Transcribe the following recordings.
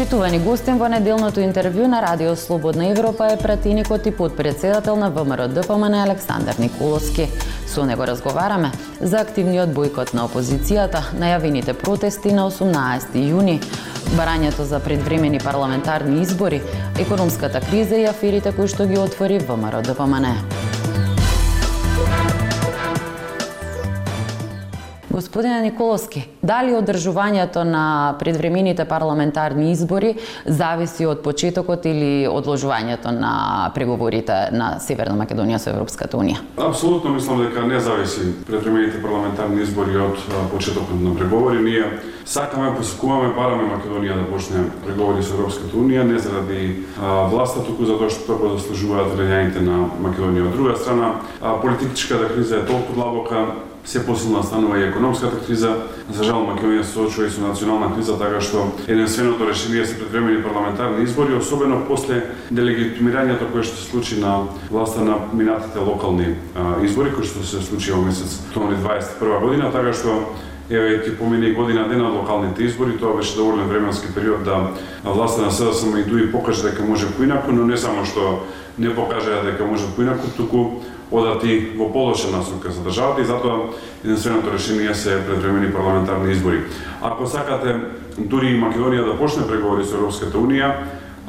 Почитувани гостин во неделното интервју на Радио Слободна Европа е пратеникот и подпредседател на ВМРО ДПМН Александар Николовски. Со него разговараме за активниот бойкот на опозицијата, најавените протести на 18 јуни, барањето за предвремени парламентарни избори, економската криза и аферите кои што ги отвори ВМРО ДПМН. Господине Николовски, дали одржувањето на предвремените парламентарни избори зависи од почетокот или одложувањето на преговорите на Северна Македонија со Европската Унија? Апсолутно мислам дека не зависи предвремените парламентарни избори од почетокот на преговори. Ние сакаме, посекуваме, бараме Македонија да почне преговори со Европската Унија, не заради власта, туку затоа што тоа заслужуваат граѓаните на Македонија. Од друга страна, политичката криза е толку длабока, се посилна станува и економската криза. За жал Македонија се соочува и со национална криза, така што единственото решение се предвремени парламентарни избори, особено после делегитимирањето кое што се случи на власта на минатите локални а, избори, кои што се случи во месец октомври 21 година, така што еве ќе помине година дена од локалните избори, тоа беше доволен временски период да власта на СДСМ и ДУИ покаже дека може поинаку, но не само што не покажа дека може поинаку, туку одати во полоша насока за државата и затоа единственото решение се предвремени парламентарни избори. Ако сакате дури и Македонија да почне преговори со Европската Унија,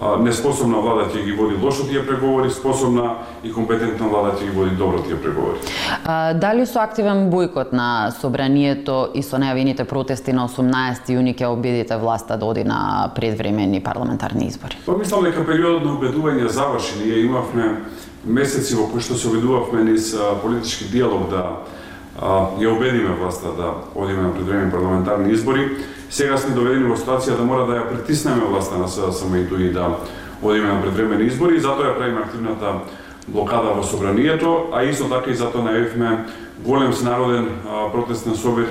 неспособна влада ќе ги води лошо тие преговори, способна и компетентна влада ќе ги води добро тие преговори. А, дали со активен бојкот на собранието и со најавените протести на 18 јуни ќе обидите власта да оди на предвремени парламентарни избори? Па мислам дека периодот на убедување заврши. Ние имавме месеци во кои што се обидувавме низ политички диалог да ја убедиме власта да одиме на предвремени парламентарни избори. Сега сме доведени во ситуација да мора да ја притиснеме власта на СДСМ и ДУИ да одиме на предвремени избори и затоа ја правиме активната блокада во собранието, а исто така и затоа најавивме голем снароден протестен собир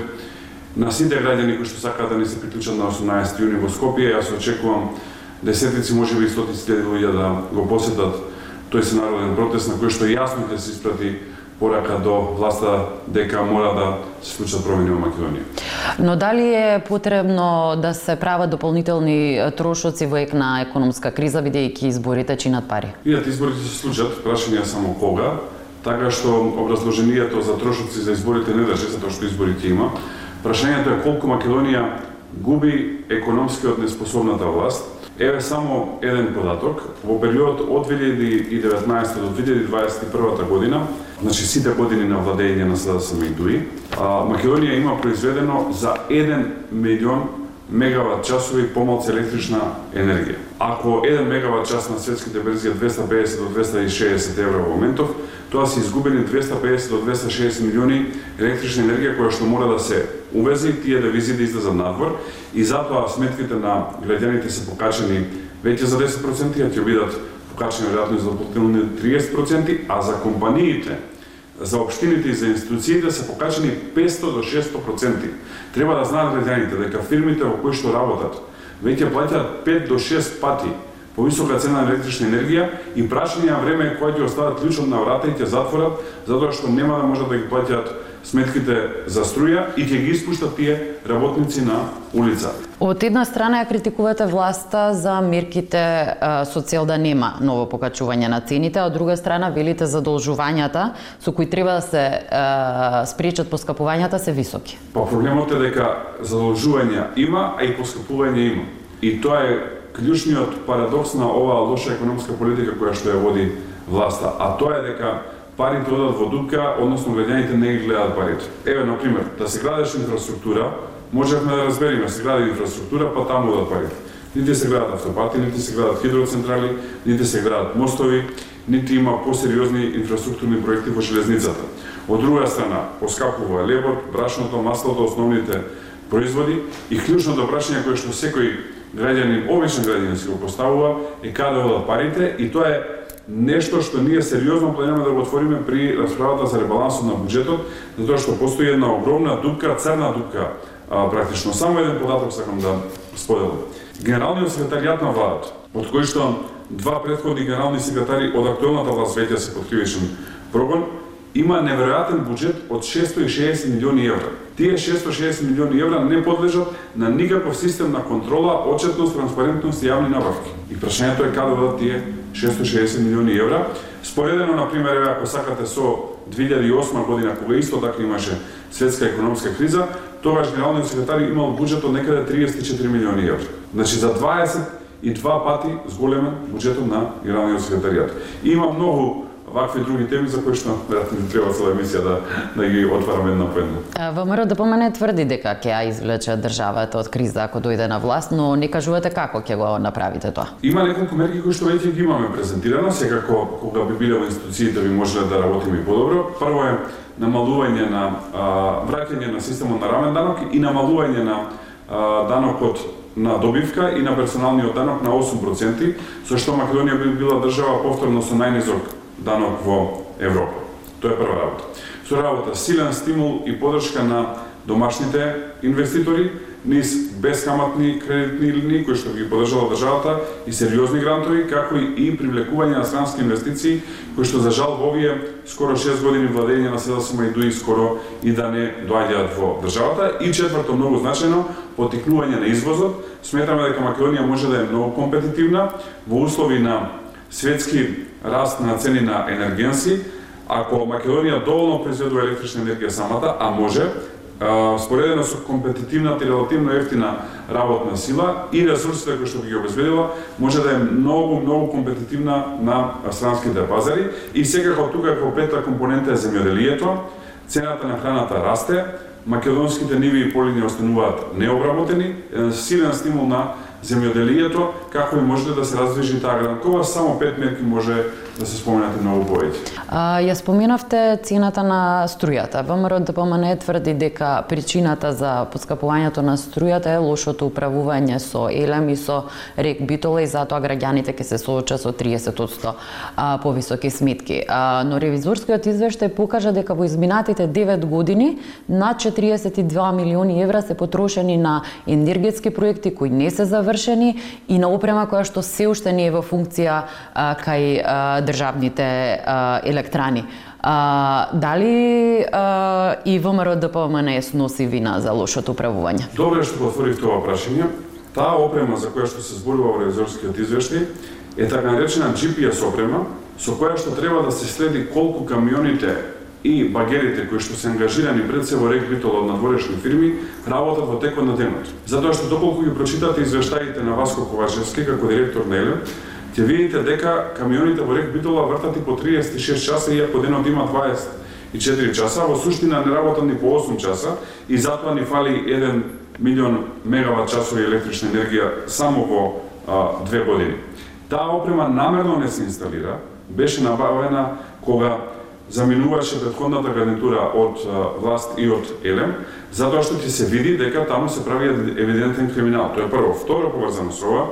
на сите граѓани кои што сакаат да не се приклучат на 18 јуни во Скопје. Јас очекувам десетици, можеби и стотици луѓе да го посетат тој се народен протест на кој што јасно ќе се испрати порака до власта дека мора да се случат промени во Македонија. Но дали е потребно да се прават дополнителни трошоци во ек на економска криза бидејќи изборите чинат пари? Идат изборите се случат, прашање само кога, така што образложението за трошоци за изборите не држи затоа што изборите има. Прашањето е колку Македонија губи економскиот неспособната власт Еве само еден податок. Во период од 2019 до 2021 година, значи сите години на владење на СДСМ и ДУИ, Македонија има произведено за 1 милион мегават часови помалку електрична енергија. Ако 1 мегават час на светските берзи е 250 до 260 евра во моментов, тоа се изгубени 250 до 260 милиони електрична енергија која што мора да се увези и тие девизи да излезат надвор и затоа сметките на граѓаните се покачени веќе за 10%, а ќе бидат покачени веројатно за дополнителни 30%, а за компаниите за општините и за институциите се покачени 500 до 600%. Треба да знаат граѓаните дека фирмите во кои што работат веќе плаќаат 5 до 6 пати повисока цена на електрична енергија и прашање време кога ќе остават клучот на врата и ќе затворат затоа што нема да можат да ги плаќаат сметките за струја и ќе ги испуштат тие работници на улица. Од една страна ја критикувате власта за мерките со цел да нема ново покачување на цените, а од друга страна велите задолжувањата со кои треба да се спречат поскапувањата се високи. Па проблемот е дека задолжување има, а и поскапување има. И тоа е клучниот парадокс на оваа лоша економска политика која што ја води власта, а тоа е дека парите одат во дупка, односно граѓаните не ги гледаат парите. Еве, на пример, да се градеше инфраструктура, можевме да разбериме, се гради инфраструктура, па таму одат парите. Нити се градат автопати, нити се градат хидроцентрали, нити се градат мостови, нити има посериозни инфраструктурни проекти во железницата. Од друга страна, поскапува лебот, брашното, маслото, основните производи и клучното прашање кое што секој граѓанин, обичен граѓанин си го поставува е каде одат парите и тоа е нешто што ние сериозно планираме да го отвориме при расправата за ребалансот на буџетот, затоа што постои една огромна дупка, црна дупка, а, практично. Само еден податок сакам да споделам. Генералниот секретаријат на владата, од кој што два претходни генерални секретари од актуелната власт веќе се под кривичен прогон, има неверојатен буџет од 660 милиони евра. Тие 660 милиони евра не подлежат на никаков систем на контрола, отчетност, транспарентност и јавни набавки. И прашањето е каде да тие 660 милиони евра. Споредено, на пример, ако сакате со 2008 година, кога исто така имаше светска економска криза, тогаш генералниот секретар имал буџет од некаде 34 милиони евра. Значи за 20 и два пати зголемен буџетот на генералниот секретаријат. И има многу вакви други теми за кои што веројатно треба цела емисија да да ги отвараме една по една. ВМРО да помене тврди дека ќе ја извлече државата од криза ако дојде на власт, но не кажувате како ќе го направите тоа. Има неколку мерки кои што веќе ги имаме презентирано, секако кога би биле во институциите би можеле да работиме подобро. Прво е намалување на а, враќање на системот на рамен данок и намалување на а, данокот на добивка и на персоналниот данок на 8%, со што Македонија би била држава повторно со најнизок данок во Европа. Тоа е прва работа. Со работа силен стимул и подршка на домашните инвеститори, низ бескаматни кредитни линии кои што ги подржала државата и сериозни грантови, како и привлекување на странски инвестиции, кои што за жал во овие скоро 6 години владење на СДСМ и ДУИ скоро и да не доаѓаат во државата. И четврто, многу значајно, потикнување на извозот. Сметаме дека Македонија може да е многу компетитивна во услови на светски раст на цени на енергенци, ако Македонија доволно произведува електрична енергија самата, а може, споредено со компетитивната и релативно ефтина работна сила и ресурсите кои што ги обезбедила, може да е многу, многу компетитивна на странските пазари. И секако тука како пета компонента е земјоделието, цената на храната расте, македонските ниви и полини остануваат необработени, силен стимул на земјоделието, како и може да се раздвижи таа гранкова, само пет мерки може да се споменате многу повеќе. Ја споменавте цената на струјата. ВМРО ДПМН тврди дека причината за поскапувањето на струјата е лошото управување со елем и со рек Битола и затоа граѓаните ќе се соочат со 30% повисоки сметки. Но ревизорскиот извештај покажа дека во изминатите 9 години над 42 милиони евра се потрошени на енергетски проекти кои не се завршени и на опрема која што се уште не е во функција кај државните електрани. А, дали а, и ВМРО ДПМН сноси вина за лошото управување? Добре што отворив тоа прашање. Таа опрема за која што се зборува во ревизорскиот извештај е така наречена GPS опрема, со која што треба да се следи колку камионите и багерите кои што се ангажирани пред се во рек Битол од надворешни фирми работат во текот на денот. Затоа што доколку ги прочитате извештаите на Васко Ковачевски како директор на ЕЛЕМ, ќе видите дека камионите во рек Битола вртат и по 36 часа, иако денот има 24 часа, во суштина не работат ни по 8 часа и затоа ни фали 1 милион мегават часови електрична енергија само во а, две години. Таа опрема намерно не се инсталира, беше набавена кога заминуваше предходната гарнитура од власт и од Елем, затоа што ќе се види дека таму се прави евидентен криминал. Тоа е прво. Второ, поврзано со ова,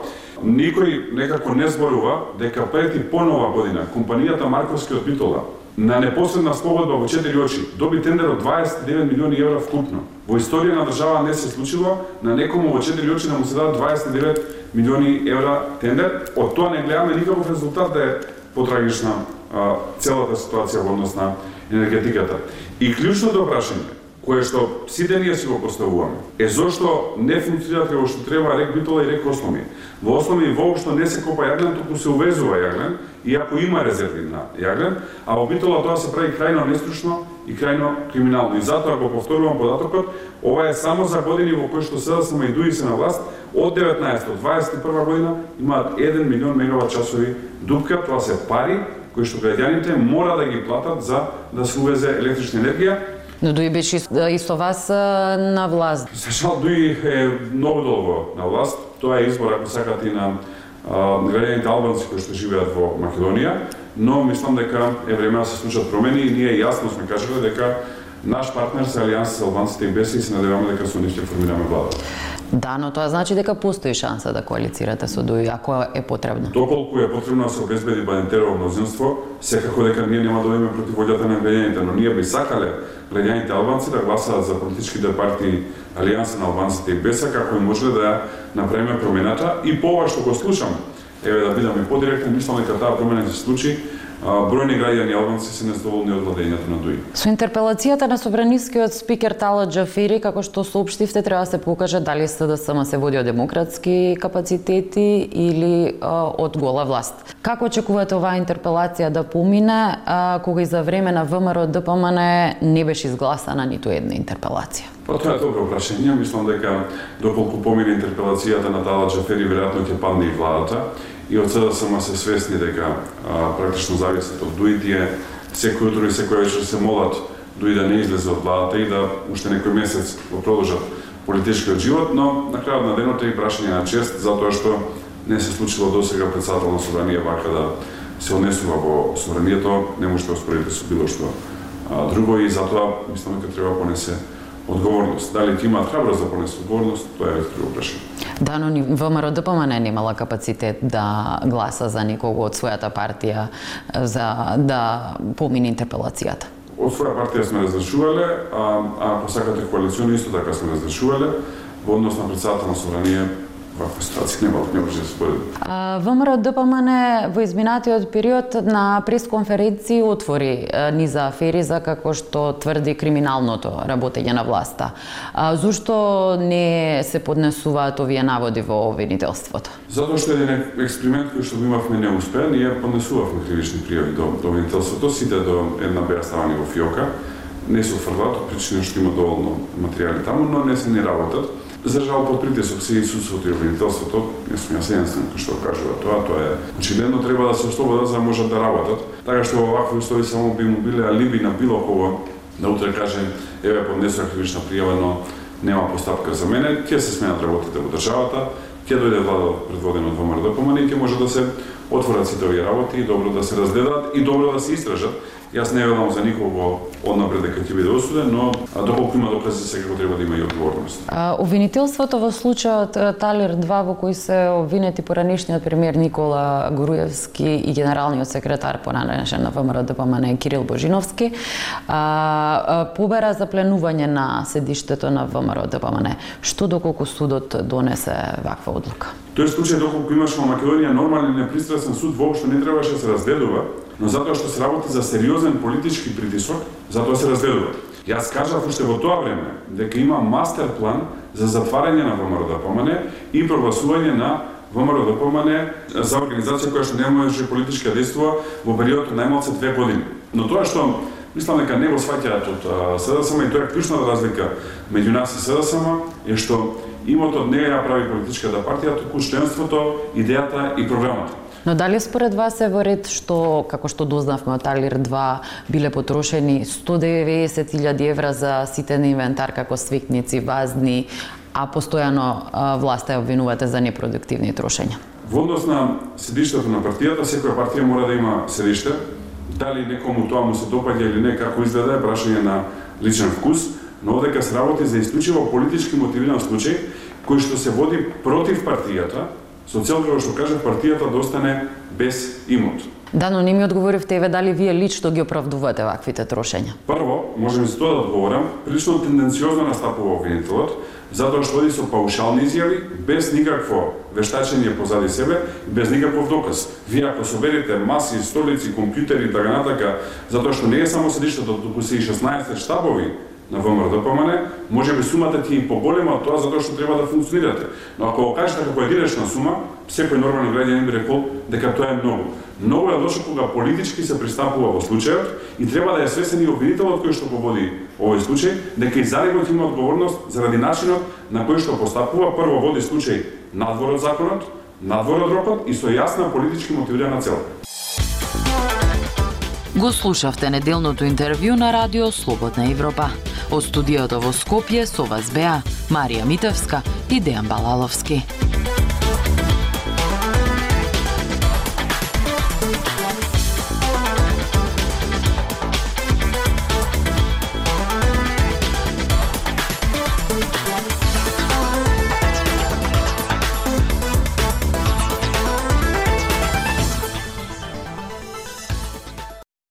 никој некако не зборува дека прети понова година компанијата Марковски од Битола на непосредна спогодба во 4 очи доби тендер од 29 милиони евра вкупно. Во историја на држава не се случило на некому во 4 очи да му се дадат 29 милиони евра тендер. Од тоа не гледаме никаков резултат да е потрагична целата ситуација во однос на енергетиката. И клучното прашање кое што сите ние си го поставуваме, е зошто не функционира како што треба рек Битола и рек Осломи. Во Осломи воопшто не се копа јаглен, туку се увезува јаглен, и ако има резерви на јаглен, а во Битола тоа се прави крајно нестручно и крајно криминално. И затоа го повторувам податокот, ова е само за години во кои што СДСМ и ДУИ се на власт, од 19 до 21 година имаат 1 милион мегават часови дупка, тоа се пари кои што граѓаните мора да ги платат за да се увезе електрична енергија Но Дуи беше исто вас на власт. За жал Дуи е многу долго на власт. Тоа е избор, ако сакате, и на граѓаните албанци кои што живеат во Македонија, но мислам дека е време да се случат промени и ние јасно сме кажале дека наш партнер се Алијанс за албанците и БЕСИ и се надеваме дека со нив ќе формираме влада. Да, но тоа значи дека постои шанса да коалицирате со ДУИ, ако е потребно. Доколку е потребно да се обезбеди Бадентерово мнозинство, секако дека ние нема да одиме против волјата на граѓаните, но ние би сакале граѓаните албанци да гласаат за политичките партии Алијанса на албанците и БЕСА, како и може да направиме промената. И по ова што го слушам, еве да бидам и подиректен, мислам дека таа промена се случи бројни граѓани албанци се незадоволни од владењето на ДУИ. Со интерпелацијата на собранискиот спикер Тала Џафери, како што соопштивте, треба да се покаже дали СДСМ се води од демократски капацитети или а, од гола власт. Како очекувате оваа интерпелација да помине, а, кога и за време на ВМРО ДПМН не беше изгласана ниту една интерпелација? Па тоа е добро прашање. Мислам дека доколку помине интерпелацијата на Тала Џафери, веројатно ќе падне и владата и од СДСМ се свесни дека а, практично зависат од дуитие, секој утро и секој вечер се молат дуи да не излезе од владата и да уште некој месец го продолжат политичкиот живот, но на крајот на денот е и прашање на чест затоа што не се случило до сега председател на собрание вака да се однесува во собранието, не може да успоредите со било што а, друго и затоа мислам дека треба да понесе одговорност. Дали ќе имаат храброст да понесе одговорност, тоа е друго прашање. Да, но ВМРО ДПМН не имала капацитет да гласа за некого од својата партија за да помине интерпелацијата. Од своја партија сме разрешувале, а, а ако сакате коалициони исто така сме разрешувале, во однос на председател на собрание ваква ситуација не, не може да се спореди. ВМРО ДПМН во изминатиот период на пресконференција отвори низа афери за како што тврди криминалното работење на власта. А, зошто не се поднесуваат овие наводи во обвинителството? Затоа што еден експеримент кој што го имавме не успеа, ние поднесувавме кривични пријави до, до обвинителството, сите до една беа ставани во фиока, не се офрлат, причина што има доволно материјали таму, но не се не работат За жал под притисок се и судството и обвинителството, не сум јас единствен кој што кажува тоа, тоа е очигледно треба да се ослободат за да можат да работат. Така што во вакви услови само би му биле алиби на било кого. Да утре каже еве поднесува кривична пријава, но нема постапка за мене, ќе се сменат работите во државата, ќе дојде влада предводена од ВМРО ДПМН и ќе може да се отворат сите овие работи и добро да се разгледаат и добро да се истражат. Јас не велам за никого однапред дека ќе биде осуден, но доколку има докази секако треба да има и одговорност. Обвинителството во случајот Талер 2 во кој се обвинети поранешниот премиер Никола Груевски и генералниот секретар поранешен на ВМРО ДПМН Кирил Божиновски побера за пленување на седиштето на ВМРО ДПМН. Што доколку судот донесе ваква одлука? Тој случај доколку имаш во Македонија нормален непристрасен суд воопшто не требаше да се разгледува, но затоа што се работи за сериозен политички притисок, затоа се разгледува. Јас кажав уште во тоа време дека има мастер план за затварање на ВМРО да ДПМН и прогласување на ВМРО да ДПМН за организација која што не можеше политичка действува во период од најмалце две години. Но тоа што мислам дека не го сваќаат од СДСМ и тоа е клучната разлика меѓу нас и СДСМ е што имотот не ја прави политичката партија, туку членството, идејата и програмата. Но дали според вас е во ред што, како што дознавме од Талир 2, биле потрошени 190.000 евра за сите на инвентар како свикници, вазни, а постојано власта ја обвинувате за непродуктивни трошења? Во однос на седиштето на партијата, секоја партија мора да има седиште. Дали некому тоа му се допаѓа или не, како изгледа е прашање на личен вкус, но одека се работи за исклучиво политички мотивиран случај, кој што се води против партијата, со цел како што кажа партијата да остане без имот. Да, но не ми одговоривте еве дали вие лично ги оправдувате ваквите трошења. Прво, можем за тоа да одговорам, прилично тенденциозно настапува обвинителот, затоа што оди со паушални изјави, без никакво вештачење позади себе, без никаков доказ. Вие ако соберете маси, столици, компјутери, така натака, затоа што не е само седиштето, туку се и 16 штабови на ВМРО да ДПМН, може би сумата ти е поголема од тоа затоа што треба да функционирате. Но ако го кажете како единична сума, секој нормален граѓанин би рекол дека тоа е многу. Многу е лошо кога политички се пристапува во случајот и треба да е свесен и обвинителот кој што го води овој случај, дека и заривот има одговорност заради начинот на кој што постапува, прво води случај надвор од законот, надвор од рокот и со јасна политички мотивирана цел. Го слушавте неделното интервју на Радио Слободна Европа. Од студиото во Скопје со вас беа Марија Митевска и Дејан Балаловски.